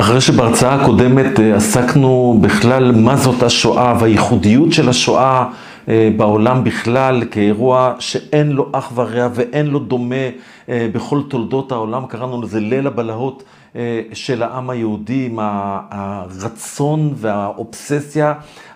אחרי שבהרצאה הקודמת אה, עסקנו בכלל מה זאת השואה והייחודיות של השואה אה, בעולם בכלל כאירוע שאין לו אח ורע ואין לו דומה אה, בכל תולדות העולם, קראנו לזה ליל הבלהות של העם היהודי עם הרצון והאובססיה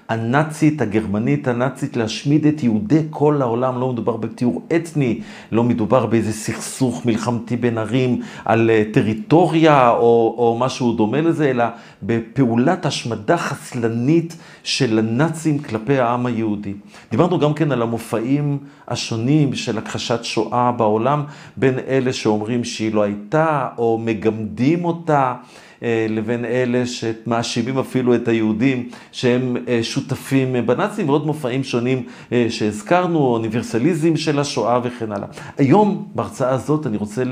הנאצית, הגרמנית הנאצית, להשמיד את יהודי כל העולם. לא מדובר בתיאור אתני, לא מדובר באיזה סכסוך מלחמתי בין ערים על אה, טריטוריה או, או משהו דומה לזה, אלא בפעולת השמדה חסלנית של הנאצים כלפי העם היהודי. דיברנו גם כן על המופעים השונים של הכחשת שואה בעולם, בין אלה שאומרים שהיא לא הייתה, או מגמדים אותה. אה, לבין אלה שמאשימים אפילו את היהודים שהם אה, שותפים בנאצים, ועוד מופעים שונים אה, שהזכרנו, אוניברסליזם של השואה וכן הלאה. היום, בהרצאה הזאת, אני רוצה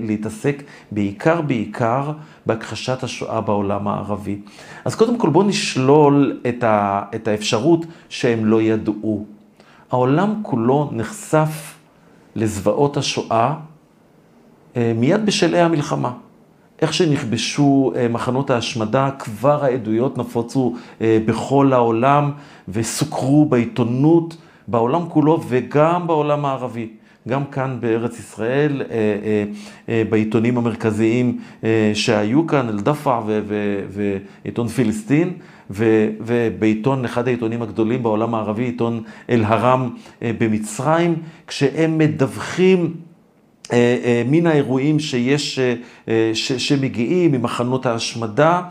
להתעסק בעיקר בעיקר בהכחשת השואה בעולם הערבי. אז קודם כל בואו נשלול את, ה, את האפשרות שהם לא ידעו. העולם כולו נחשף לזוועות השואה מיד בשלהי המלחמה. איך שנכבשו אה, מחנות ההשמדה, כבר העדויות נפוצו אה, בכל העולם וסוקרו בעיתונות, בעולם כולו וגם בעולם הערבי. גם כאן בארץ ישראל, אה, בעיתונים המרכזיים שהיו כאן, אל-דפע ועיתון פילסטין, ובעיתון, אחד העיתונים הגדולים בעולם הערבי, עיתון אל-הרם במצרים, כשהם מדווחים מן האירועים שיש, אה, ש, שמגיעים ממחנות ההשמדה,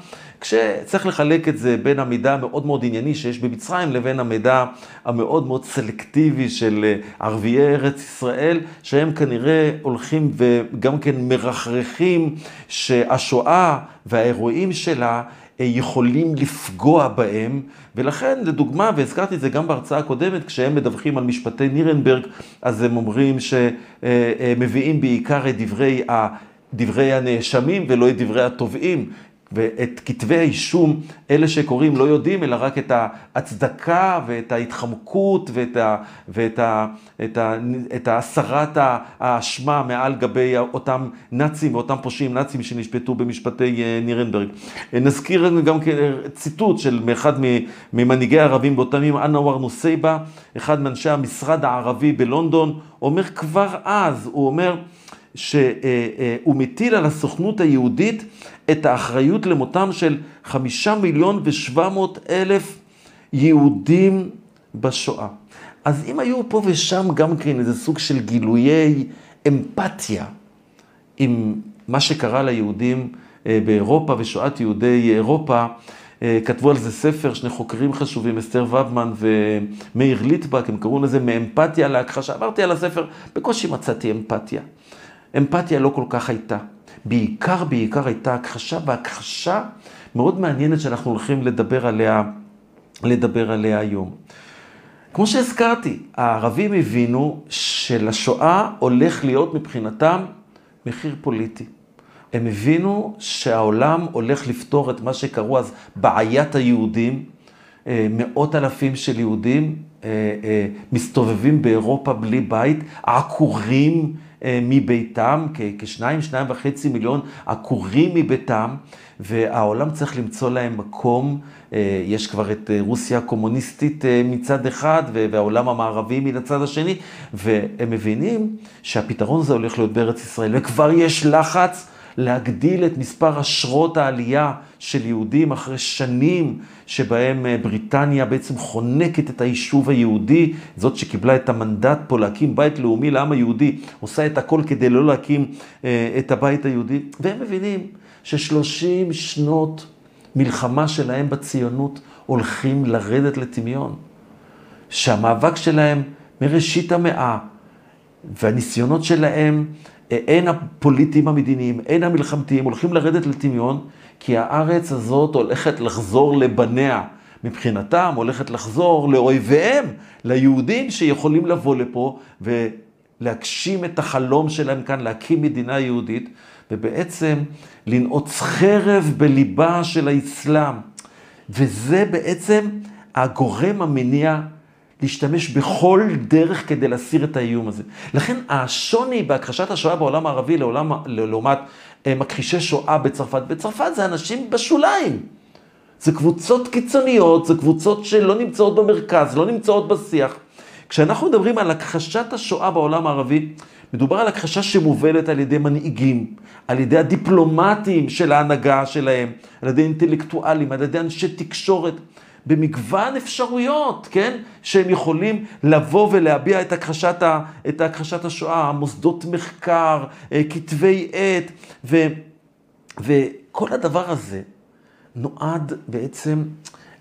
כשצריך לחלק את זה בין המידע המאוד מאוד ענייני שיש במצרים לבין המידע המאוד מאוד סלקטיבי של ערביי ארץ ישראל, שהם כנראה הולכים וגם כן מרחרחים שהשואה והאירועים שלה יכולים לפגוע בהם, ולכן, לדוגמה, והזכרתי את זה גם בהרצאה הקודמת, כשהם מדווחים על משפטי נירנברג, אז הם אומרים שמביאים בעיקר את דברי, דברי הנאשמים ולא את דברי התובעים. ואת כתבי האישום, אלה שקוראים לא יודעים, אלא רק את ההצדקה ואת ההתחמקות ואת, ה, ואת ה, את ה, את הסרת האשמה מעל גבי אותם נאצים ואותם פושעים נאצים שנשפטו במשפטי אה, נירנברג. נזכיר גם ציטוט של אחד ממנהיגי הערבים באותם ימים, אנואר נוסייבה, אחד מאנשי המשרד הערבי בלונדון, אומר כבר אז, הוא אומר, שהוא מטיל על הסוכנות היהודית את האחריות למותם של חמישה מיליון ושבע מאות אלף יהודים בשואה. אז אם היו פה ושם גם כן איזה סוג של גילויי אמפתיה עם מה שקרה ליהודים אה, באירופה ושואת יהודי אירופה, אה, כתבו על זה ספר, שני חוקרים חשובים, אסתר ובמן ומאיר ליטבק, הם קראו לזה מאמפתיה להכחשה. עברתי על הספר, בקושי מצאתי אמפתיה. אמפתיה לא כל כך הייתה. בעיקר, בעיקר הייתה הכחשה, והכחשה מאוד מעניינת שאנחנו הולכים לדבר עליה, לדבר עליה היום. כמו שהזכרתי, הערבים הבינו שלשואה הולך להיות מבחינתם מחיר פוליטי. הם הבינו שהעולם הולך לפתור את מה שקראו אז בעיית היהודים. אה, מאות אלפים של יהודים אה, אה, מסתובבים באירופה בלי בית, עקורים מביתם, כשניים, שניים וחצי מיליון עקורים מביתם, והעולם צריך למצוא להם מקום. אה, יש כבר את אה, רוסיה הקומוניסטית מצד אחד, והעולם המערבי מן הצד השני, והם מבינים שהפתרון הזה הולך להיות בארץ ישראל, וכבר יש לחץ. להגדיל את מספר אשרות העלייה של יהודים אחרי שנים שבהם אה, בריטניה בעצם חונקת את היישוב היהודי, זאת שקיבלה את המנדט פה להקים בית לאומי לעם היהודי, עושה את הכל כדי לא להקים אה, את הבית היהודי, והם מבינים ששלושים שנות מלחמה שלהם בציונות הולכים לרדת לטמיון. שהמאבק שלהם מראשית המאה והניסיונות שלהם הן הפוליטיים המדיניים, הן המלחמתיים, הולכים לרדת לטמיון, כי הארץ הזאת הולכת לחזור לבניה. מבחינתם הולכת לחזור לאויביהם, ליהודים שיכולים לבוא לפה ולהגשים את החלום שלהם כאן, להקים מדינה יהודית, ובעצם לנעוץ חרב בליבה של האסלאם. וזה בעצם הגורם המניע להשתמש בכל דרך כדי להסיר את האיום הזה. לכן השוני בהכחשת השואה בעולם הערבי לעולם, לעומת אה, מכחישי שואה בצרפת, בצרפת זה אנשים בשוליים. זה קבוצות קיצוניות, זה קבוצות שלא נמצאות במרכז, לא נמצאות בשיח. כשאנחנו מדברים על הכחשת השואה בעולם הערבי, מדובר על הכחשה שמובלת על ידי מנהיגים, על ידי הדיפלומטים של ההנהגה שלהם, על ידי אינטלקטואלים, על ידי אנשי תקשורת, במגוון אפשרויות, כן? שהם יכולים לבוא ולהביע את הכחשת, ה, את הכחשת השואה, מוסדות מחקר, אה, כתבי עת, ו, וכל הדבר הזה נועד בעצם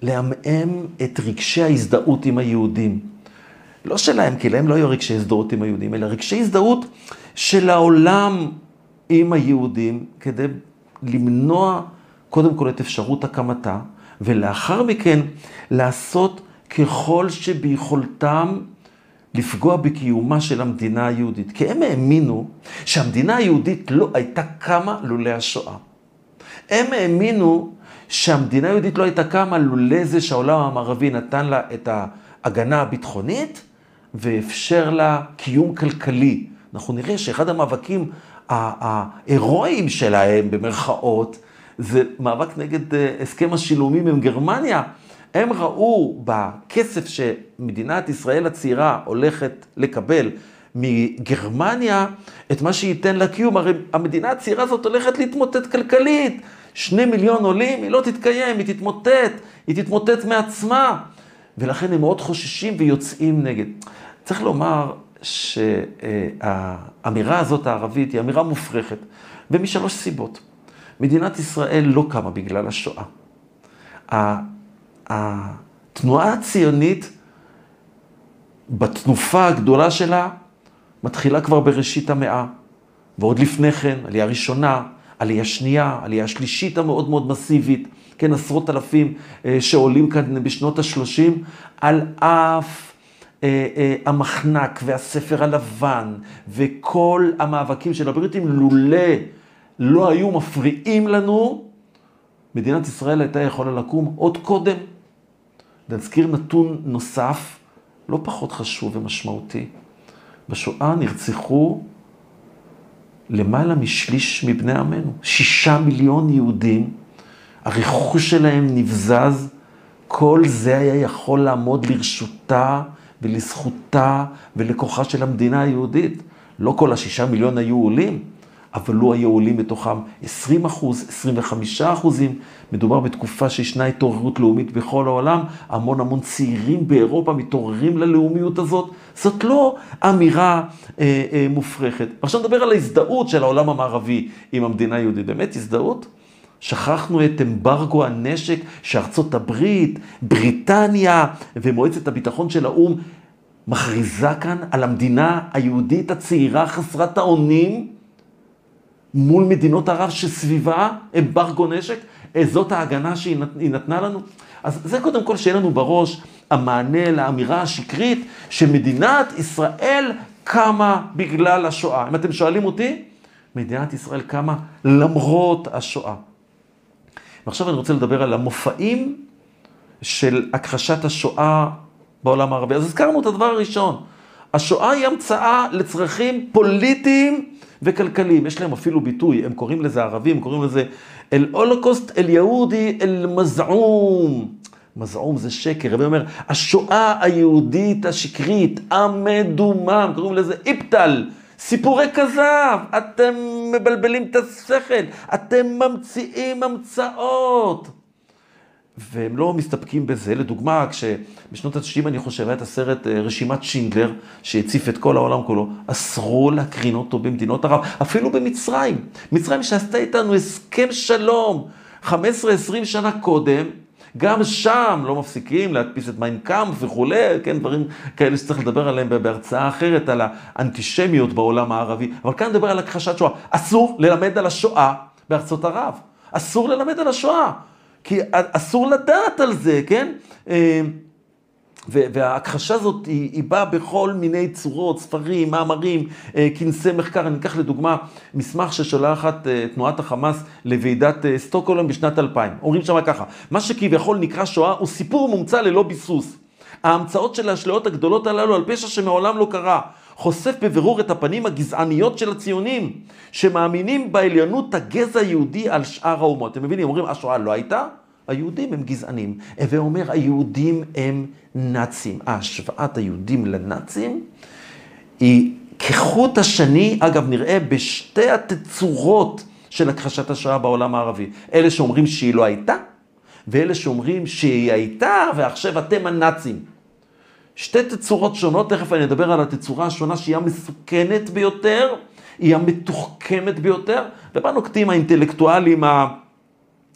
לעמעם את רגשי ההזדהות עם היהודים. לא שלהם, כי להם לא היו רגשי הזדהות עם היהודים, אלא רגשי הזדהות של העולם עם היהודים, כדי למנוע קודם כל את אפשרות הקמתה, ולאחר מכן לעשות ככל שביכולתם לפגוע בקיומה של המדינה היהודית. כי הם האמינו שהמדינה היהודית לא הייתה קמה לולא השואה. הם האמינו שהמדינה היהודית לא הייתה קמה לולא זה שהעולם המערבי נתן לה את ההגנה הביטחונית ואפשר לה קיום כלכלי. אנחנו נראה שאחד המאבקים ההירואיים שלהם, במרכאות, זה מאבק נגד אה, הסכם השילומים עם גרמניה. הם ראו בכסף שמדינת ישראל הצעירה הולכת לקבל מגרמניה את מה שייתן לה קיום. הרי המדינה הצעירה הזאת הולכת להתמוטט כלכלית. שני מיליון עולים, היא לא תתקיים, היא תתמוטט, היא תתמוטט מעצמה. ולכן הם מאוד חוששים ויוצאים נגד. צריך לומר שהאמירה הזאת הערבית היא אמירה מופרכת, ומשלוש סיבות. מדינת ישראל לא קמה בגלל השואה. התנועה הציונית, בתנופה הגדולה שלה, מתחילה כבר בראשית המאה, ועוד לפני כן, עלייה ראשונה, עלייה שנייה, עלייה שלישית המאוד מאוד מסיבית, כן, עשרות אלפים אה, שעולים כאן בשנות ה-30, על אף אה, אה, המחנק והספר הלבן וכל המאבקים של הבריטים, לולא לא היו מפריעים לנו, מדינת ישראל הייתה יכולה לקום עוד קודם. נזכיר נתון נוסף, לא פחות חשוב ומשמעותי. בשואה נרצחו למעלה משליש מבני עמנו. שישה מיליון יהודים, הרכוש שלהם נבזז, כל זה היה יכול לעמוד לרשותה ולזכותה ולכוחה של המדינה היהודית. לא כל השישה מיליון היו עולים, אבל לא היו עולים בתוכם 20 אחוז, 25 אחוזים. מדובר בתקופה שישנה התעוררות לאומית בכל העולם, המון המון צעירים באירופה מתעוררים ללאומיות הזאת. זאת לא אמירה אה, אה, מופרכת. עכשיו נדבר על ההזדהות של העולם המערבי עם המדינה היהודית. באמת הזדהות? שכחנו את אמברגו הנשק שארצות הברית, בריטניה ומועצת הביטחון של האו"ם מכריזה כאן על המדינה היהודית הצעירה חסרת האונים מול מדינות ערב שסביבה אמברגו נשק, אה, זאת ההגנה שהיא נתנה לנו. אז זה קודם כל שיהיה לנו בראש המענה לאמירה השקרית שמדינת ישראל קמה בגלל השואה. אם אתם שואלים אותי, מדינת ישראל קמה למרות השואה. ועכשיו אני רוצה לדבר על המופעים של הכחשת השואה בעולם הערבי. אז הזכרנו את הדבר הראשון. השואה היא המצאה לצרכים פוליטיים וכלכליים. יש להם אפילו ביטוי, הם קוראים לזה ערבים, הם קוראים לזה אל הולוקוסט אל יהודי אל מזעום. מזעום זה שקר, רבי אומר, השואה היהודית השקרית, המדומם, קוראים לזה איפטל, סיפורי כזב, אתם מבלבלים את השכל, אתם ממציאים המצאות. והם לא מסתפקים בזה. לדוגמה, כשבשנות ה-90, אני חושב, היה את הסרט אה, רשימת שינדלר, שהציף את כל העולם כולו, אסרו להקרין אותו במדינות ערב, אפילו במצרים. מצרים שעשתה איתנו הסכם שלום 15-20 שנה קודם, גם שם לא מפסיקים להדפיס את מיין קאמפ וכולי, כן, דברים כאלה שצריך לדבר עליהם בהרצאה אחרת, על האנטישמיות בעולם הערבי. אבל כאן נדבר על הכחשת שואה. אסור ללמד על השואה בארצות ערב. אסור ללמד על השואה. כי אסור לדעת על זה, כן? אה, וההכחשה הזאת היא, היא באה בכל מיני צורות, ספרים, מאמרים, אה, כנסי מחקר. אני אקח לדוגמה מסמך ששולחת אה, תנועת החמאס לוועידת סטוקהולם בשנת 2000. אומרים שם ככה, מה שכביכול נקרא שואה הוא סיפור מומצא ללא ביסוס. ההמצאות של האשליות הגדולות הללו על פשע שמעולם לא קרה. חושף בבירור את הפנים הגזעניות של הציונים, שמאמינים בעליונות הגזע היהודי על שאר האומות. אתם מבינים, אומרים, השואה לא הייתה? היהודים הם גזענים. הווה אומר, היהודים הם נאצים. השוואת היהודים לנאצים היא כחוט השני, אגב, נראה בשתי התצורות של הכחשת השואה בעולם הערבי. אלה שאומרים שהיא לא הייתה, ואלה שאומרים שהיא הייתה, ועכשיו אתם הנאצים. שתי תצורות שונות, תכף אני אדבר על התצורה השונה שהיא המסוכנת ביותר, היא המתוחכמת ביותר, ובה נוקטים האינטלקטואלים ה...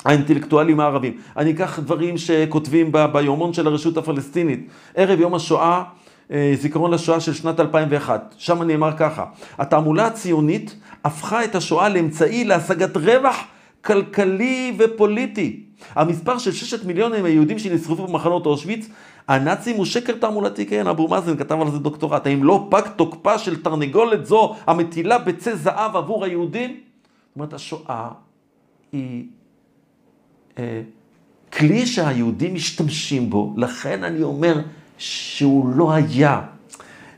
האינטלקטואלים הערבים. אני אקח דברים שכותבים ב... ביומון של הרשות הפלסטינית. ערב יום השואה, אה, זיכרון לשואה של שנת 2001, שם נאמר ככה: התעמולה הציונית הפכה את השואה לאמצעי להשגת רווח כלכלי ופוליטי. המספר של ששת מיליונים היהודים שנשרפו במחנות אושוויץ, הנאצים הוא שקר תעמולתי, כן, אבו מאזן כתב על זה דוקטורט. האם לא פג תוקפה של תרנגולת זו המטילה ביצי זהב עבור היהודים? זאת אומרת, השואה היא אה, כלי שהיהודים משתמשים בו, לכן אני אומר שהוא לא היה.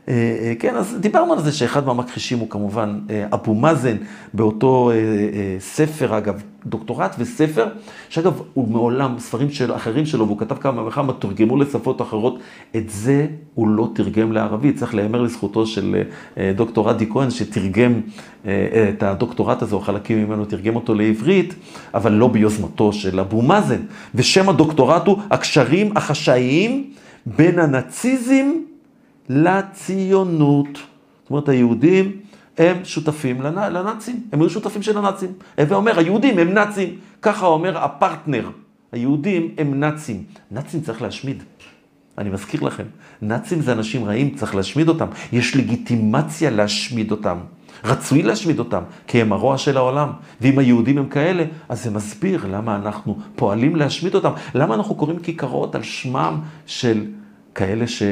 אה, אה, כן, אז דיברנו על זה שאחד מהמכחישים הוא כמובן אה, אבו מאזן, באותו ספר, אגב, דוקטורט וספר, שאגב, הוא מעולם, ספרים של אחרים שלו, והוא כתב כמה וכמה, תורגמו לשפות אחרות, את זה הוא לא תרגם לערבית. צריך להיאמר לזכותו של דוקטור עדי כהן, שתרגם את הדוקטורט הזה, או חלקים ממנו, תרגם אותו לעברית, אבל לא ביוזמתו של אבו מאזן. ושם הדוקטורט הוא הקשרים החשאיים בין הנאציזם לציונות. זאת אומרת, היהודים הם שותפים לנאצים, הם היו שותפים של הנאצים. הווה אומר, היהודים הם נאצים, ככה אומר הפרטנר. היהודים הם נאצים. נאצים צריך להשמיד. אני מזכיר לכם, נאצים זה אנשים רעים, צריך להשמיד אותם. יש לגיטימציה להשמיד אותם. רצוי להשמיד אותם, כי הם הרוע של העולם. ואם היהודים הם כאלה, אז זה מסביר למה אנחנו פועלים להשמיד אותם. למה אנחנו קוראים כיכרות על שמם של כאלה ש...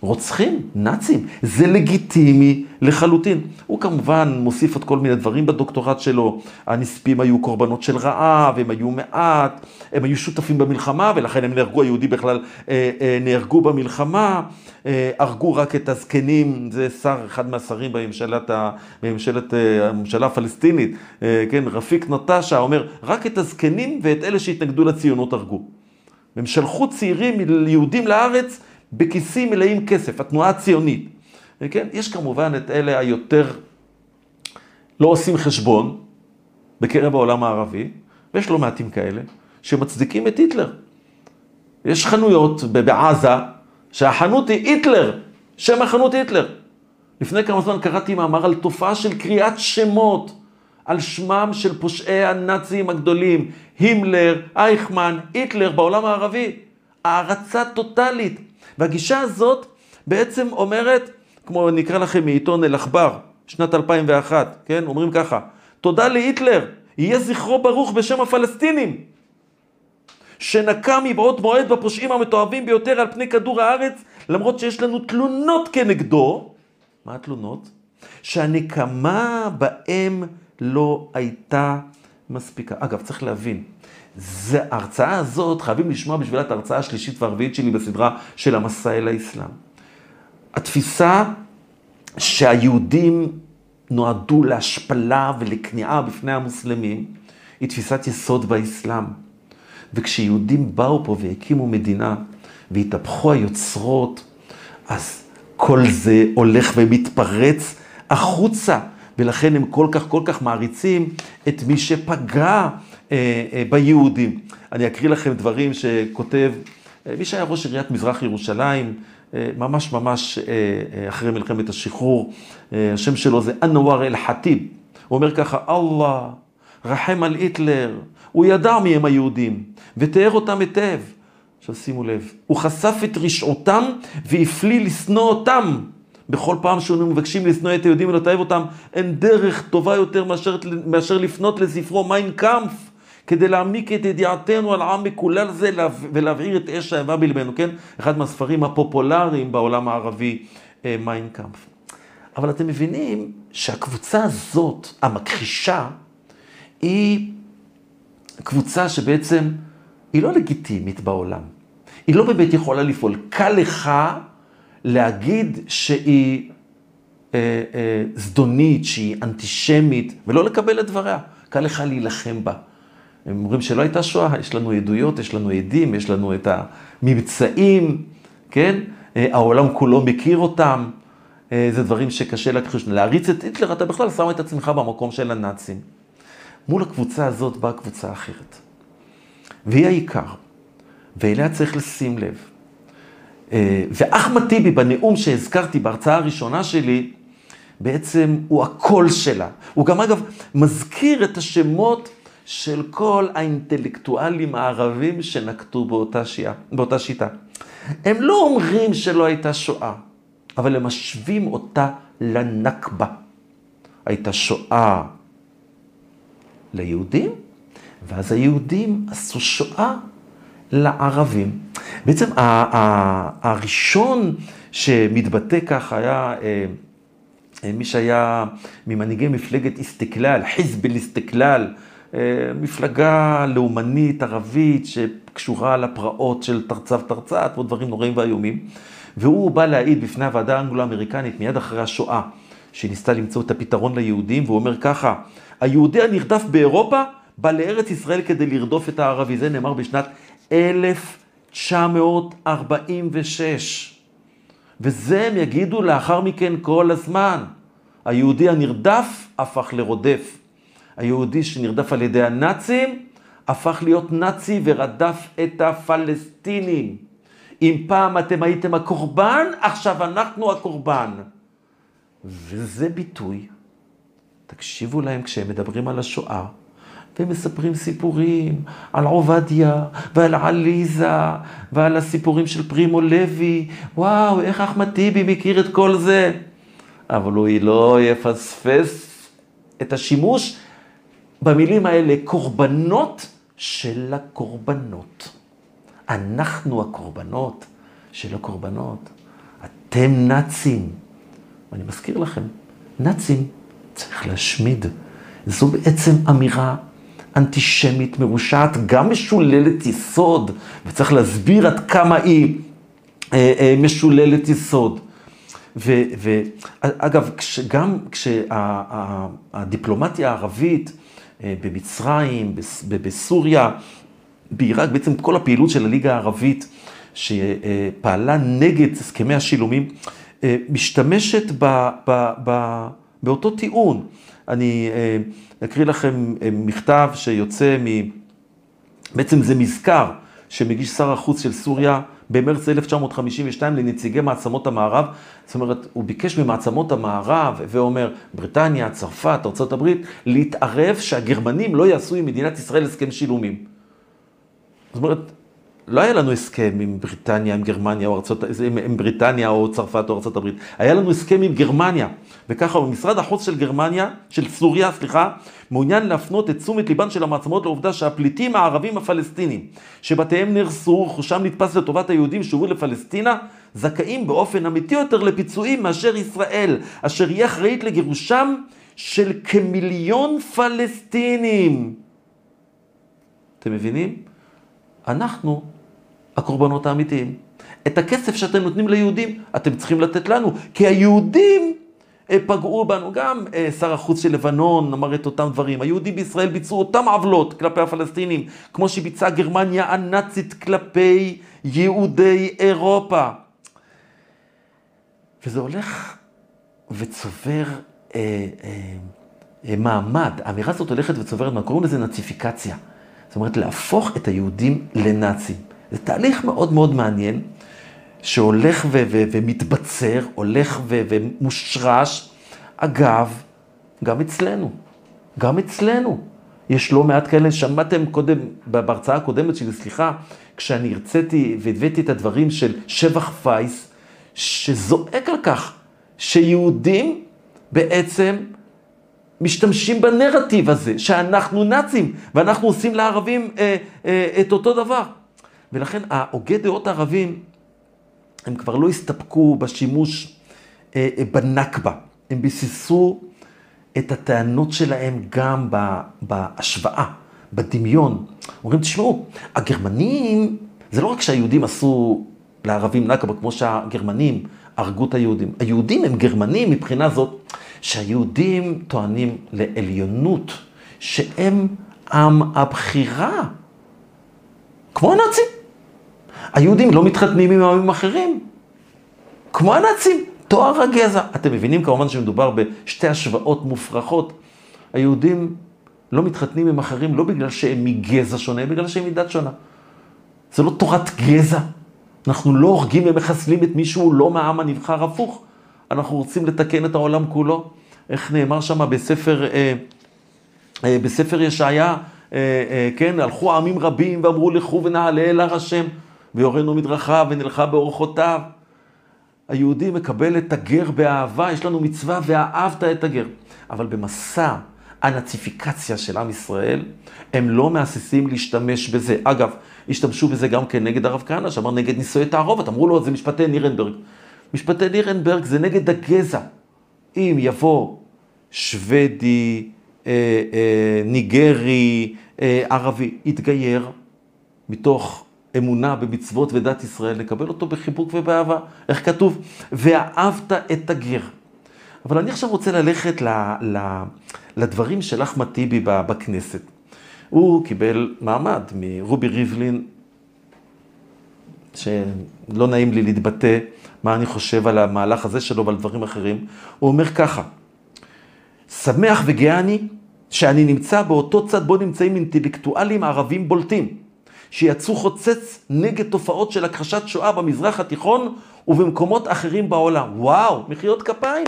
רוצחים, נאצים, זה לגיטימי לחלוטין. הוא כמובן מוסיף עוד כל מיני דברים בדוקטורט שלו, הנספים היו קורבנות של רעב, הם היו מעט, הם היו שותפים במלחמה, ולכן הם נהרגו, היהודי בכלל אה, אה, נהרגו במלחמה, אה, הרגו רק את הזקנים, זה שר, אחד מהשרים בממשלת, בממשלת הממשלה הפלסטינית, כן, רפיק נטשה אומר, רק את הזקנים ואת אלה שהתנגדו לציונות הרגו. הם שלחו צעירים יהודים לארץ, בכיסים מלאים כסף, התנועה הציונית. כן? יש כמובן את אלה היותר לא עושים חשבון בקרב העולם הערבי, ויש לא מעטים כאלה, שמצדיקים את היטלר. יש חנויות בעזה שהחנות היא היטלר, שם החנות היטלר. לפני כמה זמן קראתי מאמר על תופעה של קריאת שמות על שמם של פושעי הנאצים הגדולים, הימלר, אייכמן, היטלר בעולם הערבי. הערצה טוטאלית. והגישה הזאת בעצם אומרת, כמו נקרא לכם מעיתון אל-עכבר, שנת 2001, כן? אומרים ככה, תודה להיטלר, יהיה זכרו ברוך בשם הפלסטינים, שנקע מבעוד מועד בפושעים המתועבים ביותר על פני כדור הארץ, למרות שיש לנו תלונות כנגדו. מה התלונות? שהנקמה בהם לא הייתה מספיקה. אגב, צריך להבין, זה, ההרצאה הזאת, חייבים לשמוע בשבילה את ההרצאה השלישית והרביעית שלי בסדרה של המסע אל האסלאם. התפיסה שהיהודים נועדו להשפלה ולכניעה בפני המוסלמים, היא תפיסת יסוד באסלאם. וכשיהודים באו פה והקימו מדינה, והתהפכו היוצרות, אז כל זה הולך ומתפרץ החוצה, ולכן הם כל כך כל כך מעריצים את מי שפגע ביהודים. אני אקריא לכם דברים שכותב אה, מי שהיה ראש עיריית מזרח ירושלים, ממש ממש אחרי מלחמת השחרור, השם שלו זה אנואר אל-חטיב. הוא אומר ככה, אללה, רחם על היטלר, הוא ידע מי הם היהודים, ותיאר אותם היטב. עכשיו שימו לב, הוא חשף את רשעותם והפליא לשנוא אותם. בכל פעם שאנו מבקשים לשנוא את היהודים ולתעב אותם, אין דרך טובה יותר מאשר, מאשר לפנות לספרו מיין קאמפ. כדי להעמיק את ידיעתנו על עם מקולל זה ולהבעיר את אש האיבה בלבנו, כן? אחד מהספרים הפופולריים בעולם הערבי, אה, מיין קאמפ. אבל אתם מבינים שהקבוצה הזאת, המכחישה, היא קבוצה שבעצם היא לא לגיטימית בעולם. היא לא באמת יכולה לפעול. קל לך להגיד שהיא אה, אה, זדונית, שהיא אנטישמית, ולא לקבל את דבריה. קל לך להילחם בה. הם אומרים שלא הייתה שואה, יש לנו עדויות, יש לנו עדים, יש לנו את המבצעים, כן? אה, העולם כולו מכיר אותם. אה, זה דברים שקשה להכחיש. להריץ את היטלר, אתה בכלל שם את עצמך במקום של הנאצים. מול הקבוצה הזאת באה קבוצה אחרת. והיא העיקר, ואליה צריך לשים לב. אה, ואחמד טיבי, בנאום שהזכרתי בהרצאה הראשונה שלי, בעצם הוא הקול שלה. הוא גם אגב מזכיר את השמות של כל האינטלקטואלים הערבים שנקטו באותה, שיעה, באותה שיטה. הם לא אומרים שלא הייתה שואה, אבל הם משווים אותה לנכבה. הייתה שואה ליהודים, ואז היהודים עשו שואה לערבים. בעצם הראשון שמתבטא כך היה אה, אה, מי שהיה ממנהיגי מפלגת איסטקלל, חיזבל אה, מפלגה לאומנית ערבית שקשורה לפרעות של תרצב תרצת ועוד דברים נוראים ואיומים. והוא בא להעיד בפני הוועדה האנגלו-אמריקנית מיד אחרי השואה, שניסתה למצוא את הפתרון ליהודים, והוא אומר ככה, היהודי הנרדף באירופה בא לארץ ישראל כדי לרדוף את הערבי. זה נאמר בשנת 1946. וזה הם יגידו לאחר מכן כל הזמן. היהודי הנרדף הפך לרודף. היהודי שנרדף על ידי הנאצים הפך להיות נאצי ורדף את הפלסטינים. אם פעם אתם הייתם הקורבן, עכשיו אנחנו הקורבן. וזה ביטוי, תקשיבו להם כשהם מדברים על השואה, והם מספרים סיפורים על עובדיה ועל עליזה ועל הסיפורים של פרימו לוי. וואו, איך אחמד טיבי מכיר את כל זה? אבל הוא לא יפספס את השימוש במילים האלה, קורבנות של הקורבנות. אנחנו הקורבנות של הקורבנות. אתם נאצים. ואני מזכיר לכם, נאצים צריך להשמיד. זו בעצם אמירה אנטישמית מרושעת, גם משוללת יסוד, וצריך להסביר עד כמה היא אה, אה, משוללת יסוד. ואגב, כש, גם כשהדיפלומטיה הערבית במצרים, בסוריה, בעיראק, בעצם כל הפעילות של הליגה הערבית שפעלה נגד הסכמי השילומים, אה, משתמשת ב, ב, ב, באותו טיעון. אני אה, אקריא לכם אה, מכתב שיוצא מ... בעצם זה מזכר שמגיש שר החוץ של סוריה במרץ 1952 לנציגי מעצמות המערב. זאת אומרת, הוא ביקש ממעצמות המערב ואומר, בריטניה, צרפת, ארה"ב, להתערב שהגרמנים לא יעשו עם מדינת ישראל הסכם שילומים. זאת אומרת, לא היה לנו הסכם עם בריטניה, עם גרמניה, או ארצות, עם, עם בריטניה או צרפת או ארצות הברית. היה לנו הסכם עם גרמניה. וככה, משרד החוץ של גרמניה, של סוריה, סליחה, מעוניין להפנות את תשומת ליבן של המעצמות לעובדה שהפליטים הערבים הפלסטינים, שבתיהם נהרסו, רכושם נתפס לטובת היהודים שהובאו לפלסטינה, זכאים באופן אמיתי יותר לפיצויים מאשר ישראל, אשר יהיה אחראית לגירושם של כמיליון פלסטינים. אתם מבינים? אנחנו הקורבנות האמיתיים. את הכסף שאתם נותנים ליהודים, אתם צריכים לתת לנו, כי היהודים אה, פגעו בנו. גם אה, שר החוץ של לבנון אמר את אותם דברים. היהודים בישראל ביצעו אותם עוולות כלפי הפלסטינים, כמו שביצעה גרמניה הנאצית כלפי יהודי אירופה. וזה הולך וצובר אה, אה, אה, מעמד. האמירה הזאת הולכת וצוברת, מה קוראים לזה נאציפיקציה. זאת אומרת, להפוך את היהודים לנאצים. זה תהליך מאוד מאוד מעניין, שהולך ו- ו- ומתבצר, הולך ו- ומושרש. אגב, גם אצלנו, גם אצלנו. יש לא מעט כאלה, שמעתם קודם, בהרצאה הקודמת שלי, סליחה, כשאני הרציתי והבאתי את הדברים של שבח פייס, שזועק על כך שיהודים בעצם משתמשים בנרטיב הזה, שאנחנו נאצים, ואנחנו עושים לערבים אה, אה, את אותו דבר. ולכן ההוגי דעות הערבים, הם כבר לא הסתפקו בשימוש אה, אה, בנכבה, הם ביססו את הטענות שלהם גם בהשוואה, בדמיון. אומרים, תשמעו, הגרמנים זה לא רק שהיהודים עשו לערבים נכבה, כמו שהגרמנים הרגו את היהודים. היהודים הם גרמנים מבחינה זאת שהיהודים טוענים לעליונות, שהם עם הבחירה, כמו הנאצים. היהודים לא מתחתנים עם עמים אחרים, כמו הנאצים, תואר הגזע. אתם מבינים כמובן שמדובר בשתי השוואות מופרכות. היהודים לא מתחתנים עם אחרים לא בגלל שהם מגזע שונה, בגלל שהם מדת שונה. זה לא תורת גזע. אנחנו לא הורגים ומחסלים את מישהו לא מהעם הנבחר, הפוך. אנחנו רוצים לתקן את העולם כולו. איך נאמר שם בספר, אה, אה, בספר ישעיה, אה, אה, כן, הלכו עמים רבים ואמרו לכו ונעלה אל הר השם, ויורנו מדרכיו ונלכה באורחותיו. היהודי מקבל את הגר באהבה, יש לנו מצווה ואהבת את הגר. אבל במסע הנאציפיקציה של עם ישראל, הם לא מהססים להשתמש בזה. אגב, השתמשו בזה גם כן נגד הרב כהנא, שאמר נגד נישואי תערובת, אמרו לו, זה משפטי נירנברג. משפטי נירנברג זה נגד הגזע. אם יבוא שוודי, אה, אה, ניגרי, אה, ערבי, יתגייר מתוך אמונה במצוות ודת ישראל, נקבל אותו בחיבוק ובאהבה. איך כתוב? ואהבת את הגר. אבל אני עכשיו רוצה ללכת ל, ל, לדברים של אחמד טיבי בכנסת. הוא קיבל מעמד מרובי ריבלין, שלא נעים לי להתבטא מה אני חושב על המהלך הזה שלו ועל דברים אחרים. הוא אומר ככה, שמח וגאה אני שאני נמצא באותו צד בו נמצאים אינטלקטואלים ערבים בולטים, שיצאו חוצץ נגד תופעות של הכחשת שואה במזרח התיכון ובמקומות אחרים בעולם. וואו, מחיאות כפיים.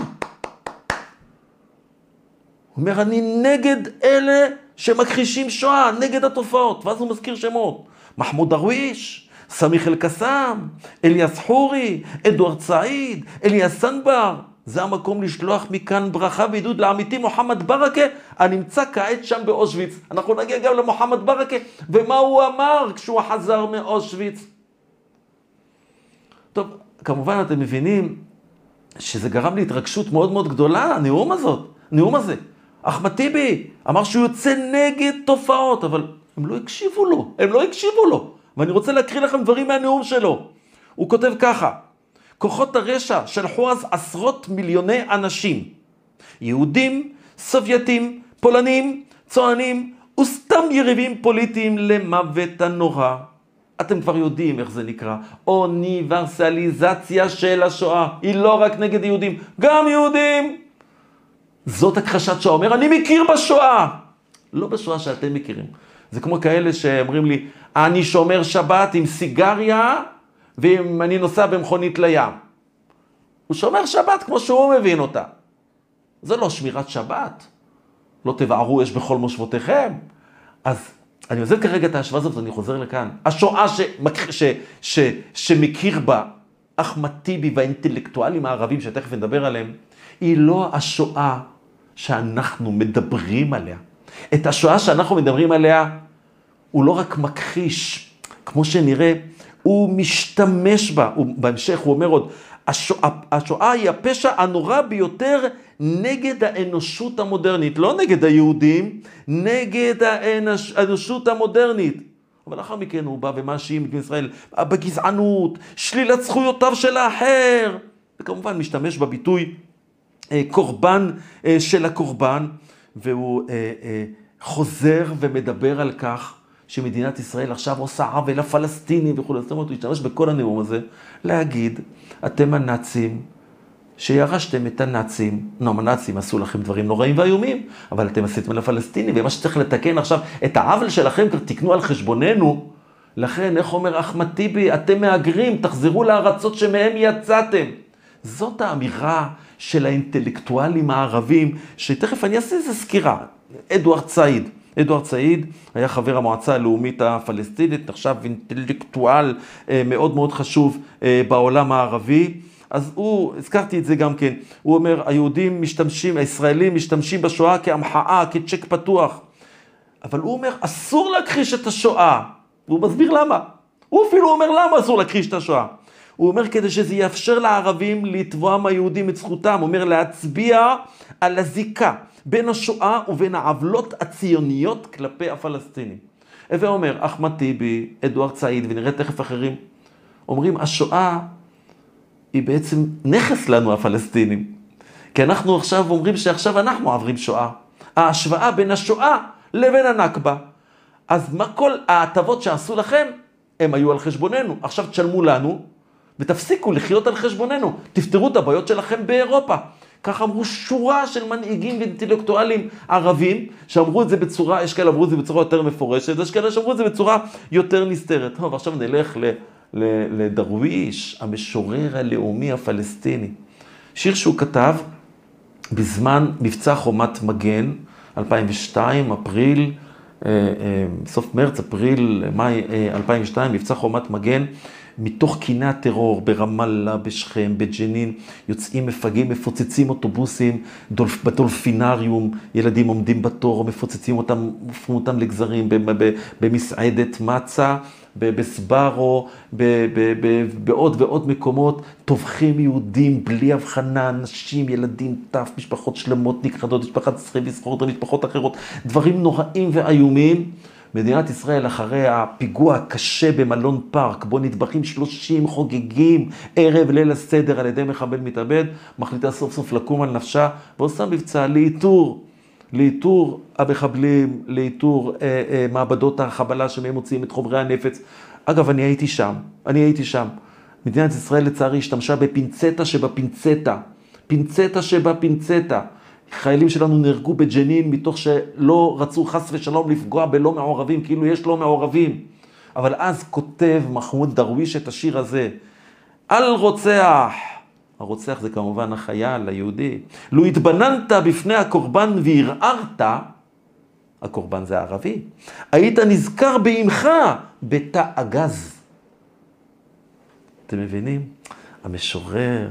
הוא אומר, אני נגד אלה שמכחישים שואה, נגד התופעות. ואז הוא מזכיר שמות. מחמוד דרוויש, סמיח אל-קסאם, אליאס חורי, אדוארד סעיד, אליאס סנבר. זה המקום לשלוח מכאן ברכה ועידוד לעמיתי מוחמד ברכה, הנמצא כעת שם באושוויץ. אנחנו נגיע גם למוחמד ברכה, ומה הוא אמר כשהוא חזר מאושוויץ. טוב, כמובן אתם מבינים שזה גרם להתרגשות מאוד מאוד גדולה, הנאום הזאת, הנאום הזה. אחמד טיבי אמר שהוא יוצא נגד תופעות, אבל הם לא הקשיבו לו, הם לא הקשיבו לו. ואני רוצה להקריא לכם דברים מהנאום שלו. הוא כותב ככה, כוחות הרשע שלחו אז עשרות מיליוני אנשים, יהודים, סובייטים, פולנים, צוענים וסתם יריבים פוליטיים למוות הנורא. אתם כבר יודעים איך זה נקרא, אוניברסליזציה של השואה. היא לא רק נגד יהודים, גם יהודים. זאת הכחשת שואה. אומר, אני מכיר בשואה. לא בשואה שאתם מכירים. זה כמו כאלה שאומרים לי, אני שומר שבת עם סיגריה ואם אני נוסע במכונית לים. הוא שומר שבת כמו שהוא מבין אותה. זה לא שמירת שבת. לא תבערו אש בכל מושבותיכם. אז אני עוזב כרגע את ההשוואה הזאת ואני חוזר לכאן. השואה שמק... ש... ש... שמכיר בה אחמד טיבי והאינטלקטואלים הערבים, שתכף נדבר עליהם, היא לא השואה שאנחנו מדברים עליה. את השואה שאנחנו מדברים עליה, הוא לא רק מכחיש, כמו שנראה, הוא משתמש בה. הוא, בהמשך הוא אומר עוד, השואה, השואה היא הפשע הנורא ביותר נגד האנושות המודרנית, לא נגד היהודים, נגד האנוש, האנושות המודרנית. אבל לאחר מכן הוא בא ומאשים את ישראל בגזענות, שלילת זכויותיו של האחר, וכמובן משתמש בביטוי אה, קורבן אה, של הקורבן, והוא אה, חוזר ומדבר על כך שמדינת ישראל עכשיו עושה עוול לפלסטינים וכו'. זאת אומרת, הוא השתמש בכל הנאום הזה להגיד, אתם הנאצים, שירשתם את הנאצים, נו, הנאצים עשו לכם דברים נוראים ואיומים, אבל אתם עשיתם לפלסטינים, ומה שצריך לתקן עכשיו, את העוול שלכם כבר תקנו על חשבוננו. לכן, איך אומר אחמד טיבי, אתם מהגרים, תחזרו לארצות שמהם יצאתם. זאת האמירה של האינטלקטואלים הערבים, שתכף אני אעשה איזה סקירה. אדוארד סעיד. אדוארד סעיד היה חבר המועצה הלאומית הפלסטינית, נחשב אינטלקטואל אה, מאוד מאוד חשוב אה, בעולם הערבי. אז הוא, הזכרתי את זה גם כן, הוא אומר, היהודים משתמשים, הישראלים משתמשים בשואה כהמחאה, כצ'ק פתוח. אבל הוא אומר, אסור להכחיש את השואה. והוא מסביר למה. הוא אפילו אומר למה אסור להכחיש את השואה. הוא אומר כדי שזה יאפשר לערבים לתבוע מהיהודים את זכותם, הוא אומר להצביע על הזיקה בין השואה ובין העוולות הציוניות כלפי הפלסטינים. הווה אומר, אחמד טיבי, אדוארד סעיד, ונראה תכף אחרים, אומרים, השואה היא בעצם נכס לנו, הפלסטינים. כי אנחנו עכשיו אומרים שעכשיו אנחנו עוברים שואה. ההשוואה בין השואה לבין הנכבה. אז מה כל ההטבות שעשו לכם, הם היו על חשבוננו. עכשיו תשלמו לנו, ותפסיקו לחיות על חשבוננו. תפתרו את הבעיות שלכם באירופה. כך אמרו שורה של מנהיגים ואינטלקטואלים ערבים, שאמרו את זה בצורה, יש כאלה אמרו את זה בצורה יותר מפורשת, יש כאלה שאמרו את זה בצורה יותר נסתרת. טוב, עכשיו נלך ל, ל, לדרוויש, המשורר הלאומי הפלסטיני. שיר שהוא כתב בזמן מבצע חומת מגן, 2002, אפריל, אה, אה, סוף מרץ, אפריל, מאי 2002, אה, מבצע חומת מגן. מתוך קיני הטרור ברמאללה, בשכם, בג'נין, יוצאים מפגעים, מפוצצים אוטובוסים, דולף, בדולפינריום, ילדים עומדים בתור, מפוצצים אותם, מופכים אותם לגזרים, במסעדת מצה, בסברו, בעוד ועוד מקומות, טובחים יהודים בלי הבחנה, נשים, ילדים, טף, משפחות שלמות נכחדות, משפחת צריכים לסחור את המשפחות אחרות, דברים נוראים ואיומים. מדינת ישראל אחרי הפיגוע הקשה במלון פארק, בו נטבחים 30 חוגגים ערב ליל הסדר על ידי מחבל מתאבד, מחליטה סוף סוף לקום על נפשה ועושה מבצע לאיתור, לאיתור המחבלים, לאיתור אה, אה, מעבדות החבלה שמהם מוציאים את חומרי הנפץ. אגב, אני הייתי שם, אני הייתי שם. מדינת ישראל לצערי השתמשה בפינצטה שבפינצטה, פינצטה שבפינצטה. חיילים שלנו נהרגו בג'נין מתוך שלא רצו חס ושלום לפגוע בלא מעורבים, כאילו יש לא מעורבים. אבל אז כותב מחמוד דרוויש את השיר הזה, אל רוצח. הרוצח זה כמובן החייל, היהודי. לו התבננת בפני הקורבן וערערת, הקורבן זה הערבי, היית נזכר באמך בתא הגז. אתם מבינים? המשורר,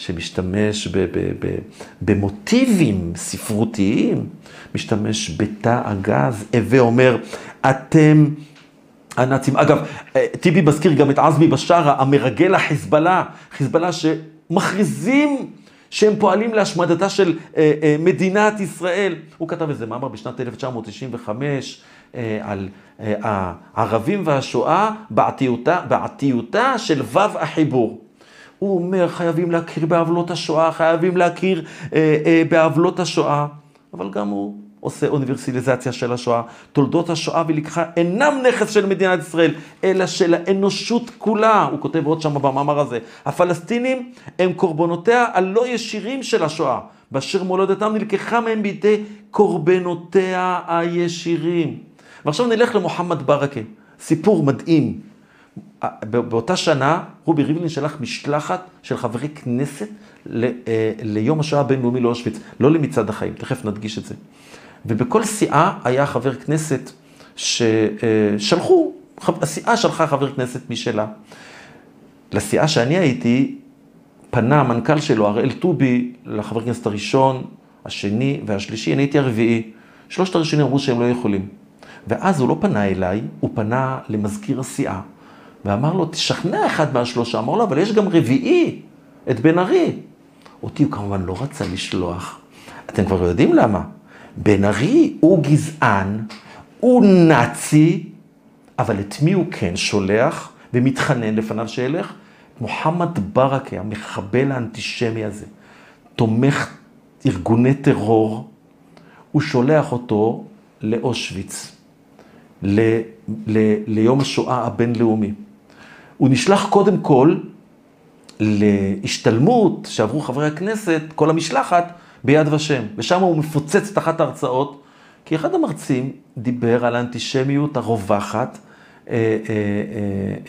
שמשתמש ב- ב- ב- במוטיבים ספרותיים, משתמש בתא הגז, הווה אומר, אתם הנאצים. אגב, אה, טיבי מזכיר גם את עזמי בשארה, המרגל החיזבאללה, חיזבאללה שמכריזים שהם פועלים להשמדתה של אה, אה, מדינת ישראל. הוא כתב איזה מאמר בשנת 1995 אה, על אה, הערבים והשואה בעתיותה, בעתיותה של ו' החיבור. הוא אומר, חייבים להכיר בעוולות השואה, חייבים להכיר אה, אה, בעוולות השואה, אבל גם הוא עושה אוניברסליזציה של השואה. תולדות השואה ולקחה אינם נכס של מדינת ישראל, אלא של האנושות כולה. הוא כותב עוד שם במאמר הזה. הפלסטינים הם קורבנותיה הלא ישירים של השואה, באשר מולדתם נלקחה מהם בידי קורבנותיה הישירים. ועכשיו נלך למוחמד ברכה, סיפור מדהים. באותה שנה רובי ריבלין שלח משלחת של חברי כנסת ל, אה, ליום השואה הבינלאומי לאושוויץ, לא למצעד החיים, תכף נדגיש את זה. ובכל סיעה היה חבר כנסת ששלחו, אה, הסיעה שלחה חבר כנסת משלה. לסיעה שאני הייתי, פנה המנכ"ל שלו, הראל טובי, לחבר כנסת הראשון, השני והשלישי, אני הייתי הרביעי. שלושת הראשונים אמרו שהם לא יכולים. ואז הוא לא פנה אליי, הוא פנה למזכיר הסיעה. ואמר לו, תשכנע אחד מהשלושה. אמר לו, אבל יש גם רביעי, את בן ארי. אותי הוא כמובן לא רצה לשלוח. אתם כבר יודעים למה. בן ארי הוא גזען, הוא נאצי, אבל את מי הוא כן שולח ומתחנן לפניו שילך? מוחמד ברכה, המחבל האנטישמי הזה, תומך ארגוני טרור, הוא שולח אותו לאושוויץ, ל, ל, ליום השואה הבינלאומי. הוא נשלח קודם כל להשתלמות שעברו חברי הכנסת, כל המשלחת, ביד ושם. ושם הוא מפוצץ את אחת ההרצאות, כי אחד המרצים דיבר על האנטישמיות הרווחת אה, אה,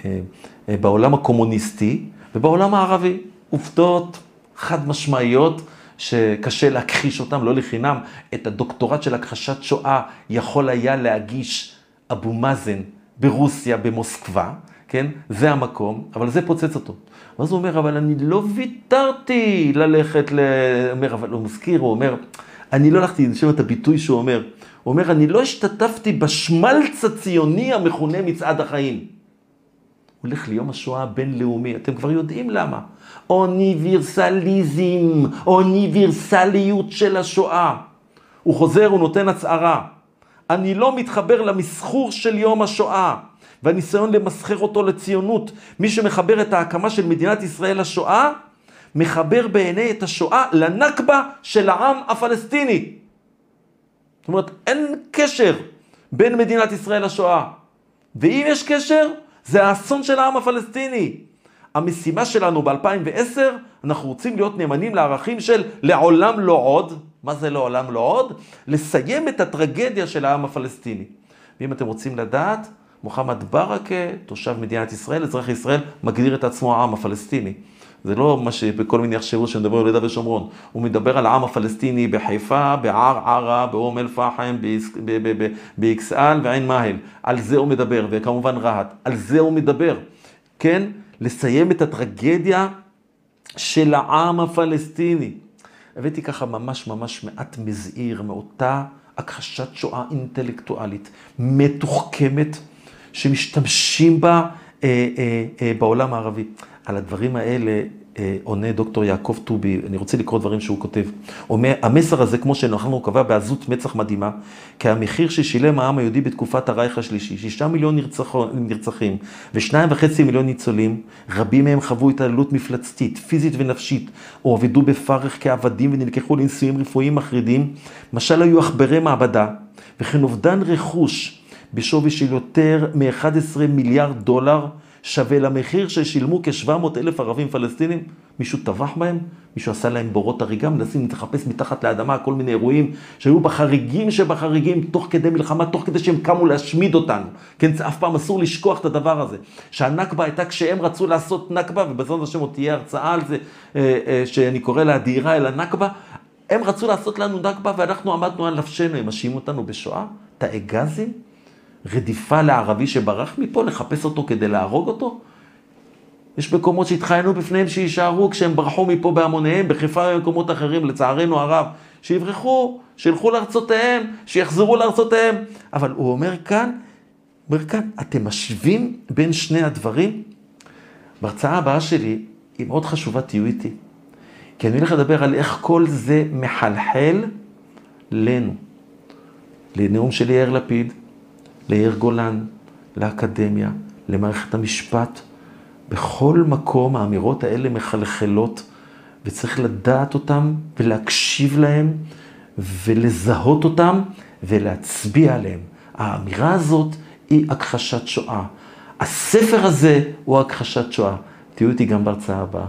אה, אה, בעולם הקומוניסטי ובעולם הערבי. עובדות חד משמעיות שקשה להכחיש אותן, לא לחינם. את הדוקטורט של הכחשת שואה יכול היה להגיש אבו מאזן ברוסיה, במוסקבה. כן? זה המקום, אבל זה פוצץ אותו. ואז הוא אומר, אבל אני לא ויתרתי ללכת ל... אומר, אבל הוא מזכיר, הוא אומר, אני לא הלכתי, אני את הביטוי שהוא אומר, הוא אומר, אני לא השתתפתי בשמלץ הציוני המכונה מצעד החיים. הוא הולך ליום השואה הבינלאומי, אתם כבר יודעים למה. אוניברסליזם, אוניברסליות של השואה. הוא חוזר, הוא נותן הצהרה. אני לא מתחבר למסחור של יום השואה והניסיון למסחר אותו לציונות. מי שמחבר את ההקמה של מדינת ישראל לשואה, מחבר בעיני את השואה לנכבה של העם הפלסטיני. זאת אומרת, אין קשר בין מדינת ישראל לשואה. ואם יש קשר, זה האסון של העם הפלסטיני. המשימה שלנו ב-2010, אנחנו רוצים להיות נאמנים לערכים של לעולם לא עוד. מה זה לעולם לא עוד? לסיים את הטרגדיה של העם הפלסטיני. ואם אתם רוצים לדעת, מוחמד ברכה, תושב מדינת ישראל, אזרח ישראל, מגדיר את עצמו העם הפלסטיני. זה לא מה שבכל מיני יחשבו שמדבר על יהודה ושומרון. הוא מדבר על העם הפלסטיני בחיפה, בערערה, באום אל-פחם, באכסאל ועין מאהל. על זה הוא מדבר, וכמובן רהט. על זה הוא מדבר. כן? לסיים את הטרגדיה של העם הפלסטיני. הבאתי ככה ממש ממש מעט מזהיר מאותה הכחשת שואה אינטלקטואלית, מתוחכמת, שמשתמשים בה אה, אה, אה, בעולם הערבי. על הדברים האלה אה, עונה דוקטור יעקב טובי, אני רוצה לקרוא דברים שהוא כותב. אומר, המסר הזה, כמו שאנחנו קבע בעזות מצח מדהימה, כי המחיר ששילם העם היהודי בתקופת הרייך השלישי, שישה מיליון נרצח, נרצחים ושניים וחצי מיליון ניצולים, רבים מהם חוו התעללות מפלצתית, פיזית ונפשית, או עבדו בפרך כעבדים ונלקחו לניסויים רפואיים מחרידים, משל היו עכברי מעבדה, וכן אובדן רכוש בשווי של יותר מ-11 מיליארד דולר, שווה למחיר ששילמו כ-700 אלף ערבים פלסטינים. מישהו טבח בהם? מישהו עשה להם בורות הריגה? מנסים לחפש מתחת לאדמה כל מיני אירועים שהיו בחריגים שבחריגים, תוך כדי מלחמה, תוך כדי שהם קמו להשמיד אותנו. כן, אף פעם אסור לשכוח את הדבר הזה. שהנכבה הייתה כשהם רצו לעשות נכבה, ובעזרת השם עוד תהיה הרצאה על זה, אה, אה, שאני קורא לה דהירה אל הנכבה. הם רצו לעשות לנו נכבה ואנחנו עמדנו על נפשנו, הם מאשימים אותנו בשואה? תאי גזים? רדיפה לערבי שברח מפה, לחפש אותו כדי להרוג אותו? יש מקומות שהתחיינו בפניהם שיישארו כשהם ברחו מפה בהמוניהם, בחיפה ובמקומות אחרים, לצערנו הרב, שיברחו, שילכו לארצותיהם, שיחזרו לארצותיהם. אבל הוא אומר כאן, אומר כאן, אתם משווים בין שני הדברים? בהרצאה הבאה שלי, היא מאוד חשובה, תהיו איתי. כי אני הולך לדבר על איך כל זה מחלחל לנו. לנאום של יאיר לפיד, ליאיר גולן, לאקדמיה, למערכת המשפט. בכל מקום האמירות האלה מחלחלות, וצריך לדעת אותן ולהקשיב להן ולזהות אותן ולהצביע עליהן. האמירה הזאת היא הכחשת שואה. הספר הזה הוא הכחשת שואה. תהיו איתי גם בהרצאה הבאה.